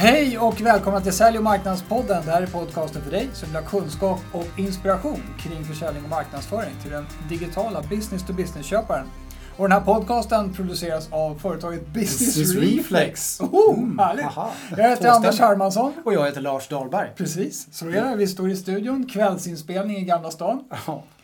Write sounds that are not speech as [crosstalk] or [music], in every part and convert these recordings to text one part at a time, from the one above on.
Hej och välkomna till Sälj och marknadspodden. Det här är podcasten för dig som vill ha kunskap och inspiration kring försäljning och marknadsföring till den digitala business to business-köparen. Och den här podcasten produceras av företaget Business, Business Reflex. Reflex. Oh, Mm, härligt! aha. Jag heter Anders. Hermansson. Och jag heter Lars Dahlberg. Precis, så är det. Vi står i studion, kvällsinspelning i Gamla stan.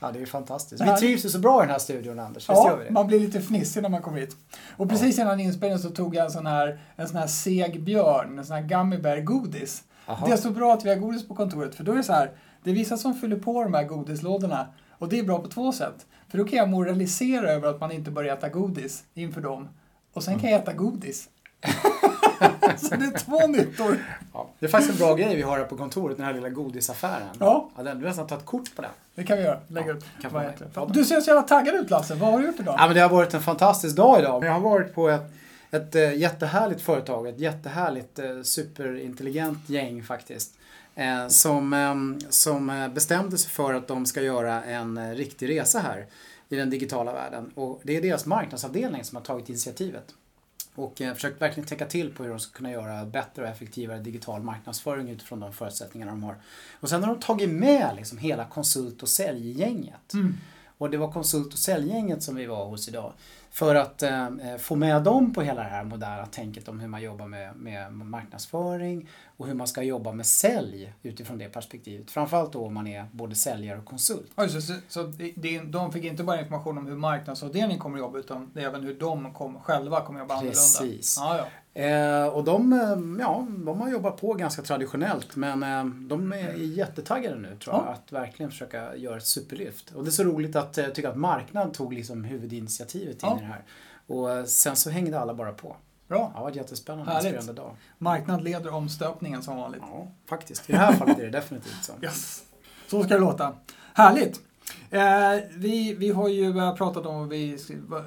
Ja, det är fantastiskt. Vi trivs ju så bra i den här studion, Anders. Visst Ja, man blir lite fnissig när man kommer hit. Och precis innan inspelningen så tog jag en sån här, en sån här seg björn, en sån här gummy bear godis. Aha. Det är så bra att vi har godis på kontoret, för då är det så här, det är vissa som fyller på de här godislådorna. Och det är bra på två sätt. För då kan jag moralisera över att man inte bör äta godis inför dem. Och sen kan jag äta godis. [laughs] så det är två nyttor. Ja. Det är faktiskt en bra grej vi har här på kontoret, den här lilla godisaffären. Ja. Ja, den, du har nästan tagit kort på den. Det kan vi göra. Lägga Ja, upp. kan Vad få heter med. det? Du ser så jävla taggad ut Lasse. Vad har du gjort idag? Ja, men det har varit en fantastisk dag idag. Jag har varit på ett, ett eh, jättehärligt företag, ett jättehärligt eh, superintelligent gäng faktiskt. Eh, som, eh, som eh, bestämde sig för att de ska göra en eh, riktig resa här i den digitala världen. Och det är deras marknadsavdelning som har tagit initiativet. Och eh, försökt verkligen täcka till på hur de ska kunna göra bättre och effektivare digital marknadsföring utifrån de förutsättningar de har. Och sen har de tagit med liksom hela konsult och säljgänget. Mm. Och det var konsult och säljgänget som vi var hos idag. För att eh, få med dem på hela det här moderna tänket om hur man jobbar med, med marknadsföring och hur man ska jobba med sälj utifrån det perspektivet. Framförallt då om man är både säljare och konsult. Ja, det. så, så det, de fick inte bara information om hur marknadsavdelningen kommer att jobba utan även hur de kom, själva kommer att jobba Precis. annorlunda. Ja, ja. Eh, och de, eh, ja, de har jobbat på ganska traditionellt men eh, de är jättetaggade nu tror jag Ja. att verkligen försöka göra ett superlyft. Och det är så roligt att eh, tycka att marknaden tog liksom huvudinitiativet in Ja. i det här. Och eh, sen så hängde alla bara på. Bra. Ja, det var en jättespännande Härligt. dag. Marknad leder omstöpningen som vanligt. Ja, faktiskt. I det här fallet är det definitivt så. Yes. Så ska det låta. Härligt. Vi, vi har ju pratat om vi,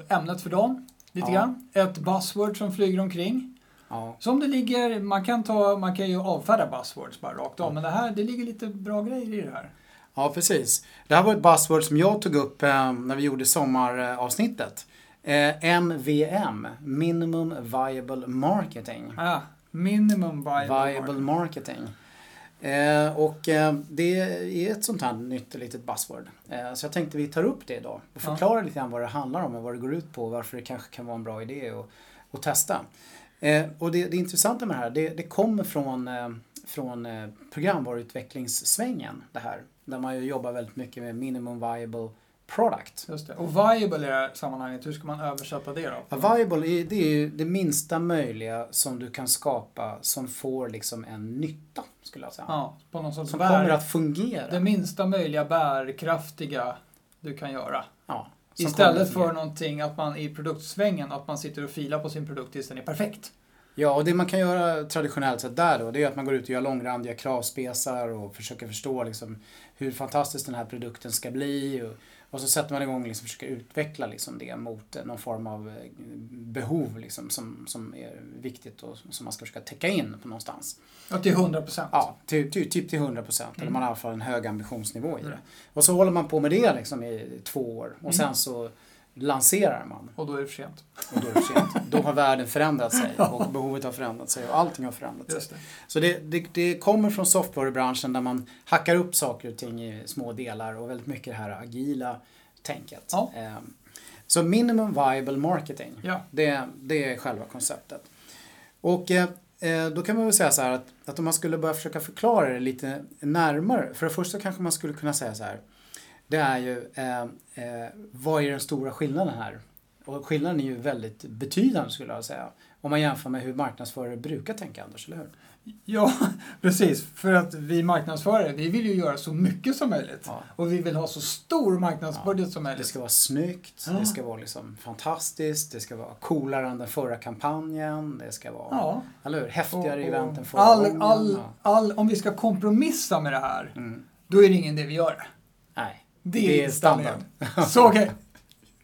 ämnet för dagen. Lite Ja. grann. Ett buzzword som flyger omkring. Ja, Som det ligger, man kan, ta, man kan ju avfärda buzzwords bara rakt av. Ja. Men det här, det ligger lite bra grejer i det här. ja precis. Det här var ett buzzword som jag tog upp eh, när vi gjorde sommaravsnittet. Eh, MVM, Minimum Viable Marketing. Ah, minimum viable, Viable market. marketing. Eh, och eh, det är ett sånt här nytt litet buzzword. Eh, så jag tänkte vi tar upp det idag och Ja. förklarar lite grann vad det handlar om och vad det går ut på och varför det kanske kan vara en bra idé att, att testa. Eh, och det, det intressanta med det här, det, det kommer från, eh, från eh, programvaruutvecklingssvängen det här. Där man ju jobbar väldigt mycket med minimum viable product. Just det. Och viable i det här sammanhanget, hur ska man översätta det då? Ja, Viable är, det är ju det minsta möjliga som du kan skapa som får liksom en nytta skulle jag säga. Ja, på någon sorts Som bär, kommer att fungera. det minsta möjliga bärkraftiga du kan göra. ja, Istället för någonting att man i produktsvängen, att man sitter och filar på sin produkt tills den är perfekt. Ja, och det man kan göra traditionellt sett där då, det är att man går ut och gör långrandiga kravspesar och försöker förstå liksom hur fantastisk den här produkten ska bli. Och, och så sätter man igång och liksom försöker utveckla liksom det mot eh, någon form av eh, behov liksom som, som är viktigt och som man ska försöka täcka in på någonstans. Ja, till 100 procent. Ja, till, till, typ till 100 procent. Eller Mm. man har i alla fall en hög ambitionsnivå i Mm. det. Och så håller man på med det liksom i två år. Och Mm. sen så lanserar man. Och då är det för sent. Och då är det för sent. Då har världen förändrat sig och behovet har förändrat sig och allting har förändrat sig. Det. Så det, det, det kommer från softwarebranschen där man hackar upp saker och ting i små delar och väldigt mycket det här agila tänket. Ja. Ehm, Så minimum viable marketing, Ja. det, det är själva konceptet. Och eh, eh, då kan man väl säga så här att, att om man skulle börja försöka förklara det lite närmare. För det första kanske man skulle kunna säga så här. Det är ju, eh, eh, vad är den stora skillnaden här? Och skillnaden är ju väldigt betydande skulle jag säga. Om man jämför med hur marknadsförare brukar tänka, Anders, eller hur? Ja, [laughs] precis. För att vi marknadsförare, vi vill ju göra så mycket som möjligt. Ja. Och vi vill ha så stor marknadsbudget som Det möjligt. ska vara snyggt, Ja. det ska vara liksom fantastiskt, det ska vara coolare än den förra kampanjen, det ska vara, Ja. eller hur? Häftigare Och- och event än förra all, gången. all, Ja. all, om vi ska kompromissa med det här, Mm. då är det ingen idé vi gör det. Det, är standard. [laughs] Så okej.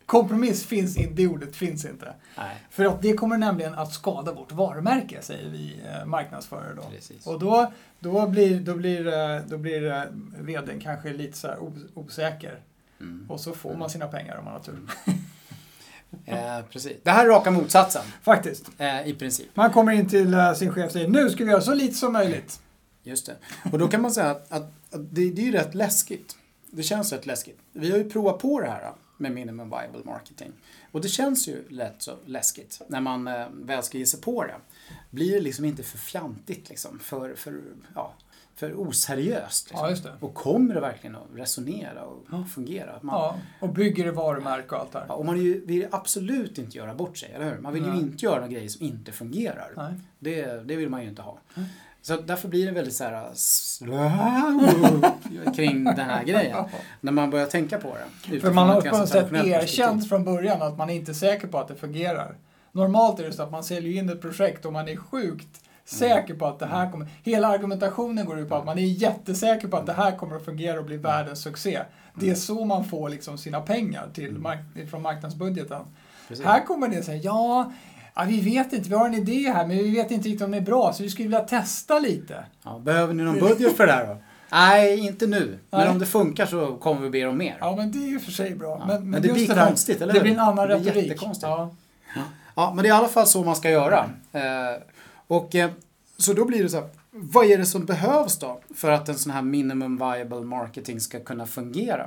Kompromiss finns inte, det ordet finns inte. nej, För att det kommer nämligen att skada vårt varumärke, säger vi eh, marknadsförare då. precis. Och då, då blir, då blir, eh, då blir eh, vdn kanske lite så osäker. Mm. Och så får man sina pengar om man har tur. Eh, precis. Det här är raka motsatsen Faktiskt. eh, i princip. Man kommer in till eh, sin chef och säger nu ska vi göra så lite som möjligt. Just det. Och då kan man säga att, att, att det, det är ju rätt läskigt. Det känns rätt läskigt. Vi har ju provat på det här med minimum viable marketing. Och det känns ju lätt så läskigt när man eh, väl ska ge sig på det. Blir det liksom inte för fjantigt liksom? För, för, ja, för oseriöst? Liksom. Ja, det. Och kommer det verkligen att resonera och fungera? Man, Ja, och bygger ett varumärke och allt det här. Ja, och man vill ju vill absolut inte göra bort sig, eller hur? Man vill ju Nej. inte göra några grejer som inte fungerar. Nej. Det, det vill man ju inte ha. Så därför blir det väldigt så här s- kring den här grejen. När man börjar tänka på det. För man har på något sätt erkänt från början att man inte är säker på att det fungerar. Normalt är det så att man säljer in ett projekt och man är sjukt säker på att det här kommer... Hela argumentationen går ut på att man är jättesäker på att det här kommer att fungera och bli världens succé. Det är så man får liksom sina pengar till mark- från marknadsbudgeten. Precis. Här kommer det säga ja, ja, vi vet inte, vi har en idé här men vi vet inte riktigt om det är bra så vi skulle vilja testa lite. Ja, behöver ni någon budget för det här då? Nej, inte nu. Men Nej. om det funkar så kommer vi be om mer. Ja men det är ju för sig bra. Ja, Men, men det blir här, konstigt, eller Det hur? blir en annan Det blir retorik. jättekonstigt. Ja. Ja, men det är i alla fall så man ska göra. Eh, och eh, så då blir det så här, vad är det som behövs då för att en sån här minimum viable marketing ska kunna fungera?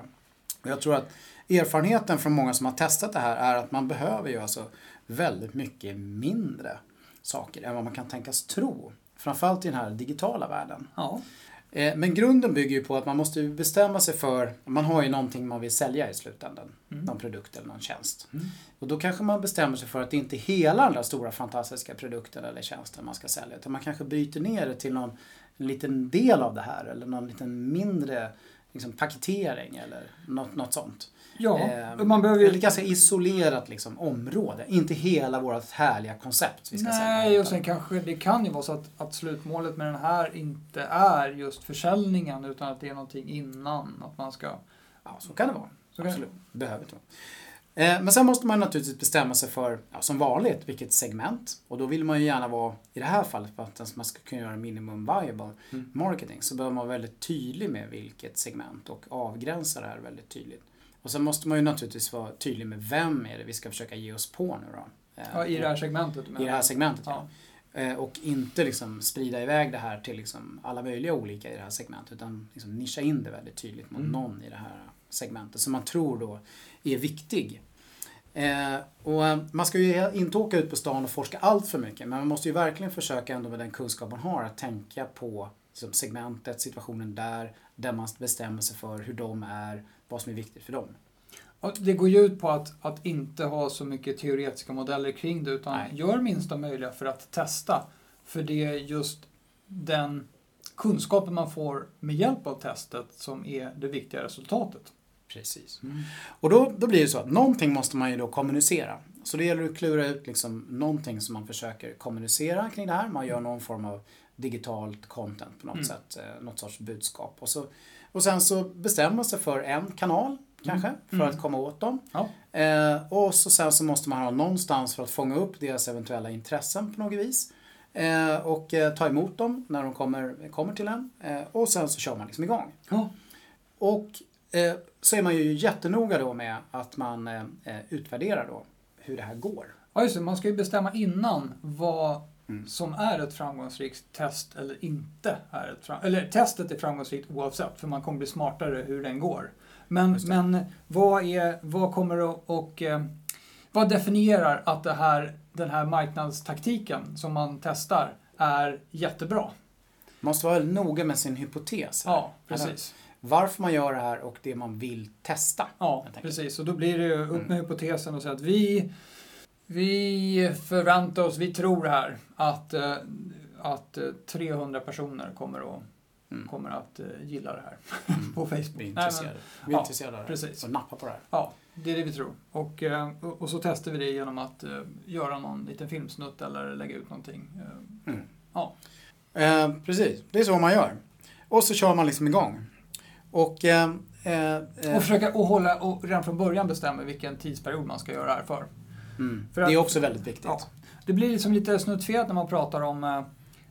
Jag tror att erfarenheten från många som har testat det här är att man behöver ju alltså väldigt mycket mindre saker än vad man kan tänkas tro. Framförallt i den här digitala världen. Ja. Eh, Men grunden bygger ju på att man måste bestämma sig för, man har ju någonting man vill sälja i slutändan. Någon produkt eller någon tjänst. Och då kanske man bestämmer sig för att det inte är hela den där stora fantastiska produkten eller tjänsten man ska sälja. Utan man kanske bryter ner det till någon en liten del av det här eller någon liten mindre liksom, paketering eller något, något sånt. Ja, Eh, man behöver ju... Eller ganska isolerat liksom, område. Inte hela vårt härliga koncept vi ska. Nej, och utan- sen kanske det kan ju vara så att, att slutmålet med den här inte är just försäljningen utan att det är någonting innan. Att man ska... Ja, så kan det vara. Så kan- Absolut. Det behöver inte vara. Eh, Men sen måste man naturligtvis bestämma sig för, ja, som vanligt, vilket segment. Och då vill man ju gärna vara, i det här fallet, för att man ska kunna göra minimum viable Mm. marketing, så behöver man vara väldigt tydlig med vilket segment och avgränsa det här väldigt tydligt. Och sen måste man ju naturligtvis vara tydlig med vem är det vi ska försöka ge oss på nu då. Eh, Ja, I det här segmentet. I det här segmentet, Ja. Eh, Och inte liksom sprida iväg det här till liksom alla möjliga olika i det här segmentet. Utan liksom nischa in det väldigt tydligt mot Mm. någon i det här segmentet som man tror då är viktig. Eh, och man ska ju inte åka ut på stan och forska allt för mycket. Men man måste ju verkligen försöka ändå med den kunskap man har att tänka på liksom, segmentet, situationen där. Där man bestämmer sig för hur de är, vad som är viktigt för dem. Och det går ju ut på att, att inte ha så mycket teoretiska modeller kring det utan Nej. gör minsta möjliga för att testa. För det är just den kunskapen man får med hjälp av testet som är det viktiga resultatet. Precis. Och då, då blir det så att någonting måste man ju då kommunicera. Så det gäller att klura ut liksom någonting som man försöker kommunicera kring det här. Man gör någon form av digitalt content på något Mm. sätt, eh, något sorts budskap. Och, så, och sen så bestämmer man sig för en kanal kanske, för Mm. att komma åt dem. Ja. Eh, och så sen så måste man ha någonstans för att fånga upp deras eventuella intressen på något vis. Eh, och eh, ta emot dem när de kommer, kommer till en. Eh, och sen så kör man liksom igång. Ja. Och eh, så är man ju jättenoga då med att man eh, eh, utvärderar då hur det här går. Ja, just det. Man ska ju bestämma innan vad Mm. som är ett framgångsrikt test eller inte är ett fram- Eller testet är framgångsrikt oavsett, för man kommer bli smartare hur den går. Men, men vad, är, vad kommer att, och eh, vad definierar att det här, den här marknadstaktiken som man testar är jättebra? Man måste vara noga med sin hypotes. här. Ja, precis. Varför man gör det här och det man vill testa. Ja, precis. Och då blir det ju upp Mm. med hypotesen och säga att vi, vi förväntar oss, vi tror här att, eh, att eh, 300 personer kommer att, Mm. kommer att eh, gilla det här [laughs] Mm. på Facebook. Vi är Nej, men- intresserade. Vi är ja, intresserade av det här. precis. Och nappa på det här. Ja, det är det vi tror. Och, eh, och så testar vi det genom att eh, göra någon liten filmsnutt eller lägga ut någonting. Eh, Mm. Ja. Eh, precis, det är så man gör. Och så kör man liksom igång. Och, eh, eh, eh, Och försöka och hålla, och redan från början bestämma vilken tidsperiod man ska göra det här för. mm, för det att- är också väldigt viktigt. Ja. Det blir liksom lite snuttfet när man pratar om eh,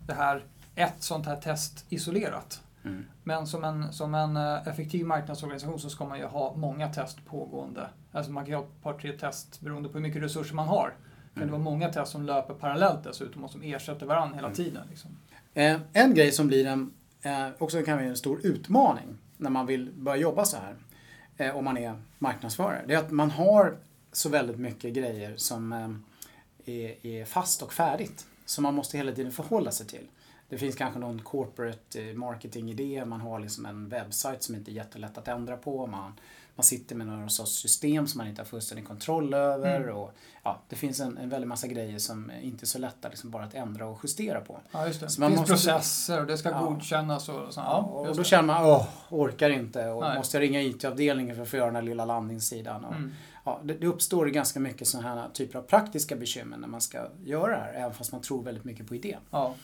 det här, ett sånt här test isolerat. Mm. Men som en, som en eh, effektiv marknadsorganisation så ska man ju ha många test pågående Alltså man kan ha ett par, tre test beroende på hur mycket resurser man har. Kan det vara många test som löper parallellt dessutom och som ersätter varandra hela tiden. Liksom. Eh, en grej som blir en, eh, också kan bli en stor utmaning när man vill börja jobba så här, eh, om man är marknadsförare, det är att man har så väldigt mycket grejer som eh, är, är fast och färdigt. Som man måste hela tiden förhålla sig till. Det finns kanske någon corporate eh, marketing-idé, man har liksom en webbsajt som inte är jättelätt att ändra på. Man, man sitter med några sorts system som man inte har fullständig kontroll över. Mm. Och, ja, det finns en, en väldig massa grejer som inte är så lätta liksom bara att ändra och justera på. Ja, just det. Så det finns måste, processer och det ska ja. godkännas. Och, så, ja, och då känner man, åh, orkar inte. Och måste jag ringa IT-avdelningen för att få göra den här lilla landningssidan. Och, mm. ja, det, det, uppstår ganska mycket sådana här typer av praktiska bekymmer när man ska göra det här. Även fast man tror väldigt mycket på idén. Ja.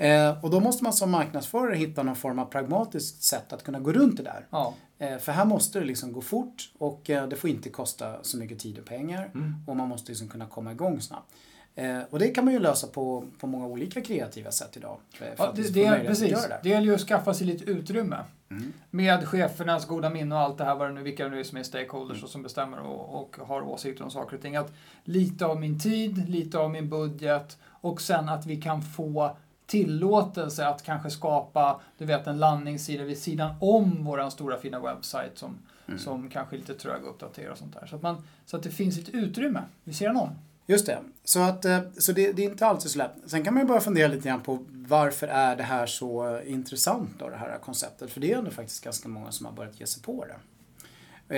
Eh, och då måste man som marknadsförare hitta någon form av pragmatiskt sätt att kunna gå runt det där. Ja. Eh, för här måste det liksom gå fort och eh, det får inte kosta så mycket tid och pengar. Mm. Och man måste liksom kunna komma igång snabbt. Eh, och det kan man ju lösa på, på många olika kreativa sätt idag. Eh, ja, det, det, är, precis. Det. det gäller ju att skaffa sig lite utrymme. Mm. Med chefernas goda minne och allt det här, vad det nu, vilka det nu är som är stakeholders mm. och som bestämmer och, och har åsikter om saker och ting. Att lite av min tid, lite av min budget och sen att vi kan få tillåtelse att kanske skapa du vet, en landningssida vid sidan om vår stora fina webbsajt som, mm. som kanske är lite trög att uppdatera och sånt där. Så att, man, så att det finns ett utrymme vid sidan om. Just det. Så, att, eh, så det, det, är inte alltid så lätt. Sen kan man ju börja fundera lite grann på varför är det här så intressant då, det här konceptet? För det är ändå faktiskt ganska många som har börjat ge sig på det.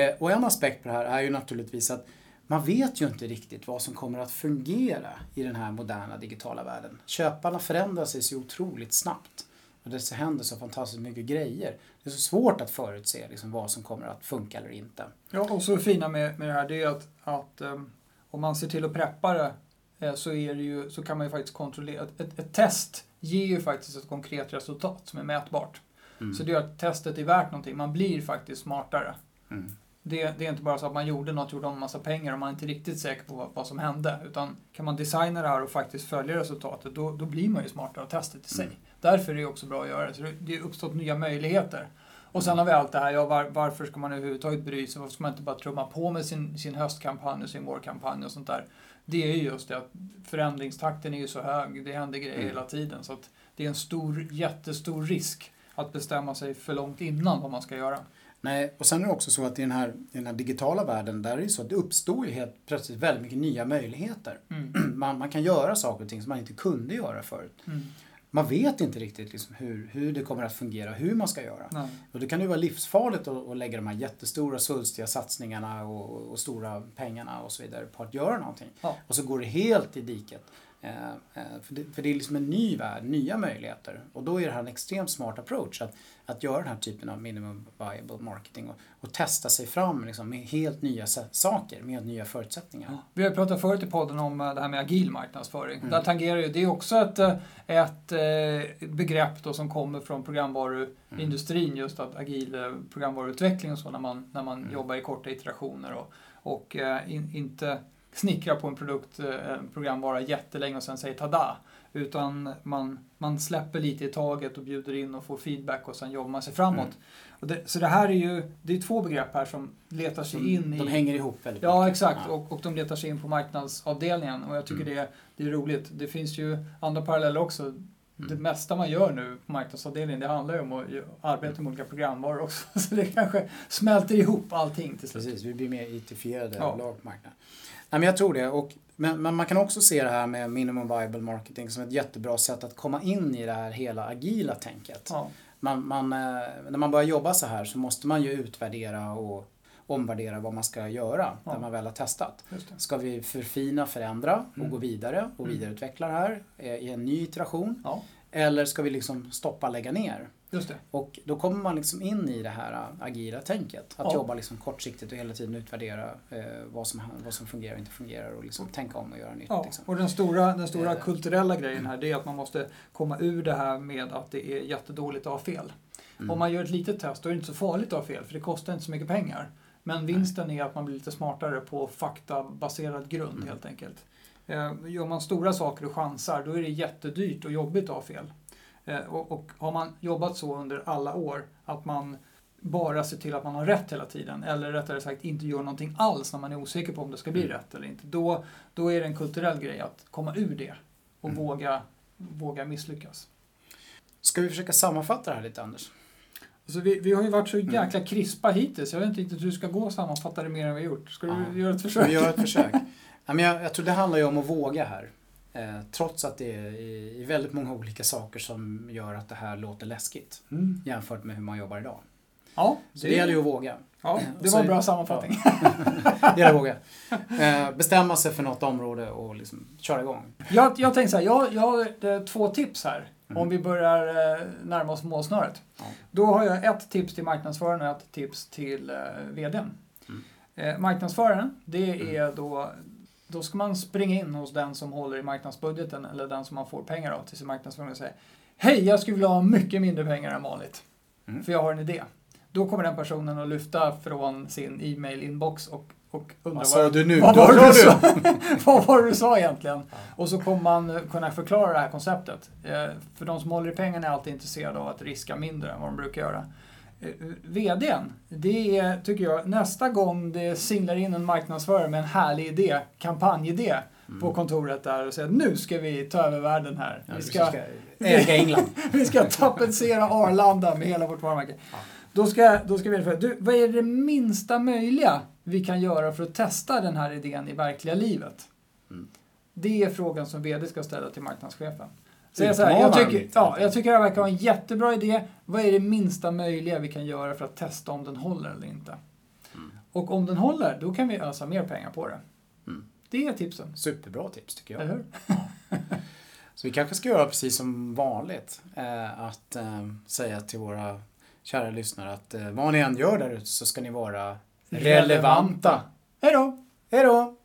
Eh, och en aspekt på det här är ju naturligtvis att man vet ju inte riktigt vad som kommer att fungera i den här moderna digitala världen. Köparna förändrar sig så otroligt snabbt. Och det händer så fantastiskt mycket grejer. Det är så svårt att förutse liksom, vad som kommer att funka eller inte. Ja, och så fina med, med det här det är att, att um, om man ser till att preppa det eh, så, är det ju, så kan man ju faktiskt kontrollera. Ett, ett test ger ju faktiskt ett konkret resultat som är mätbart. Mm. Så det gör att testet är värt någonting. Man blir faktiskt smartare. Mm. Det, det, är inte bara så att man gjorde något, gjorde om en massa pengar och man är inte riktigt säker på vad, vad, som hände. Utan kan man designa det här och faktiskt följa resultatet, då, då blir man ju smartare av testet i sig. Mm. Därför är det också bra att göra det. Så det, det har uppstått nya möjligheter. Och sen har vi allt det här, ja, var, varför ska man överhuvudtaget bry sig? Varför ska man inte bara trumma på med sin, sin höstkampanj och sin vårkampanj och sånt där? Det är ju just det att förändringstakten är ju så hög, det händer grejer mm. hela tiden. Så att det är en stor, jättestor risk att bestämma sig för långt innan vad man ska göra. Nej, och sen är det också så att i den här, i den här digitala världen där är det så att det uppstår ju helt plötsligt väldigt mycket nya möjligheter. Mm. [clears throat] Man, man kan göra saker och ting som man inte kunde göra förut. Mm. Man vet inte riktigt liksom hur, hur det kommer att fungera, hur man ska göra. Nej. Och det kan ju vara livsfarligt att, att lägga de här jättestora svulstiga satsningarna och, och, stora pengarna och så vidare på att göra någonting. Ja. Och så går det helt i diket. Eh, eh, för det, för det är liksom en ny värld, nya möjligheter. Och då är det här en extremt smart approach att, att göra den här typen av minimum viable marketing och, och testa sig fram liksom med helt nya saker, med nya förutsättningar. Ja. Vi har pratat förut i podden om eh, det här med agil marknadsföring. Mm. Där tangerar ju, det är också ett, ett begrepp då som kommer från programvaruindustrin, mm. just att agil programvaruutveckling och så när man, när man mm. jobbar i korta iterationer och, och in, inte snickra på en produkt, eh, en programvara jättelänge och sen säger tada. Utan man, man släpper lite i taget och bjuder in och får feedback och sen jobbar man sig framåt. Mm. Det, så det här är ju, det är två begrepp här som letar sig in de i... De hänger ihop väldigt Ja, mycket. exakt. Ja. Och, och de letar sig in på marknadsavdelningen och jag tycker mm. det, det är roligt. Det finns ju andra paralleller också. Mm. Det mesta man gör nu på marknadsavdelningen det handlar ju om att arbeta med olika programvaror också. [laughs] Så det kanske smälter ihop allting till slut. Precis, vi blir mer IT-fierade ja. överlag på marknaden. Men jag tror det. Och, men, men, man kan också se det här med minimum viable marketing som ett jättebra sätt att komma in i det här hela agila tänket. Ja. Man, man, eh, när man börjar jobba så här så måste man ju utvärdera och omvärdera vad man ska göra ja. när man väl har testat. Ska vi förfina, förändra och mm. gå vidare och mm. vidareutveckla det här eh, i en ny iteration? Ja. Eller ska vi liksom stoppa, lägga ner? Just det. Och då kommer man liksom in i det här äh, agila tänket. Att ja. jobba liksom kortsiktigt och hela tiden utvärdera eh, vad, som, vad som fungerar och inte fungerar och liksom tänka om och göra nytt. Ja. Liksom. Och den stora, den stora eh. kulturella grejen här det är att man måste komma ur det här med att det är jättedåligt att ha fel. Mm. Om man gör ett litet test då är det inte så farligt att ha fel för det kostar inte så mycket pengar. Men vinsten är att man blir lite smartare på faktabaserad grund mm. helt enkelt. Eh, gör man stora saker och chansar då är det jättedyrt och jobbigt att ha fel. Eh, och, och, har man jobbat så under alla år, att man bara se till att man har rätt hela tiden. Eller rättare sagt inte gör någonting alls när man är osäker på om det ska bli Mm. rätt eller inte. Då, då är det en kulturell grej att komma ur det och Mm. våga, våga misslyckas. Ska vi försöka sammanfatta det här lite Anders? Alltså vi, vi har ju varit så Mm. jäkla krispa hittills. Jag vet inte riktigt hur du ska gå och sammanfatta det mer än vi har gjort. Ska du Ja. göra ett försök? vi göra ett försök? [laughs] Ja, men jag, jag tror det handlar ju om att våga här. Eh, trots att det är i, i väldigt många olika saker som gör att det här låter läskigt Mm. jämfört med hur man jobbar idag. Ja, Så det gäller ju att våga. ja, det så- var en bra sammanfattning. Det gäller att våga. Eh, bestämma sig för något område och liksom köra igång. Jag, jag tänkte så här, jag, jag har eh, två tips här. Mm. Om vi börjar eh, närma oss målsnöret. Ja. Då har jag ett tips till marknadsföraren och ett tips till eh, VDn. Mm. Eh, marknadsföraren, det är då då ska man springa in hos den som håller i marknadsbudgeten eller den som man får pengar av till sin marknadsföring och säga Hej, jag skulle vilja ha mycket mindre pengar än vanligt. Mm. För jag har en idé. Då kommer den personen att lyfta från sin e-mail-inbox och, och undra Vad sa du nu? vad var, du sa? [laughs] vad var det du sa egentligen? Och så kommer man kunna förklara det här konceptet. Eh, För de som håller i pengarna är alltid intresserade av att riska mindre än vad de brukar göra. Eh, VDn, det är, tycker jag, nästa gång det singlar in en marknadsförare med en härlig idé, kampanjidé, på kontoret där och säger att nu ska vi ta över världen här. Mm. Ja, vi, du ska, äga England. [laughs] vi ska tapetsera Arlanda med hela vårt varumärke. Ja. Då ska, då ska vi du, vad är det minsta möjliga vi kan göra för att testa den här idén i verkliga livet? Mm. Det är frågan som VD ska ställa till marknadschefen. Jag, så här, jag, tycker, ja, jag tycker det här verkar vara en jättebra idé. Vad är det minsta möjliga vi kan göra för att testa om den håller eller inte? Mm. Och om den håller, då kan vi ösa mer pengar på det. Mm. Det är tipsen, Superbra tips tycker jag. eller hur? [laughs] Så vi kanske ska göra precis som vanligt. Eh, att eh, säga till våra kära lyssnare att eh, vad ni än gör där ute så ska ni vara relevanta. Hej då! Hej då!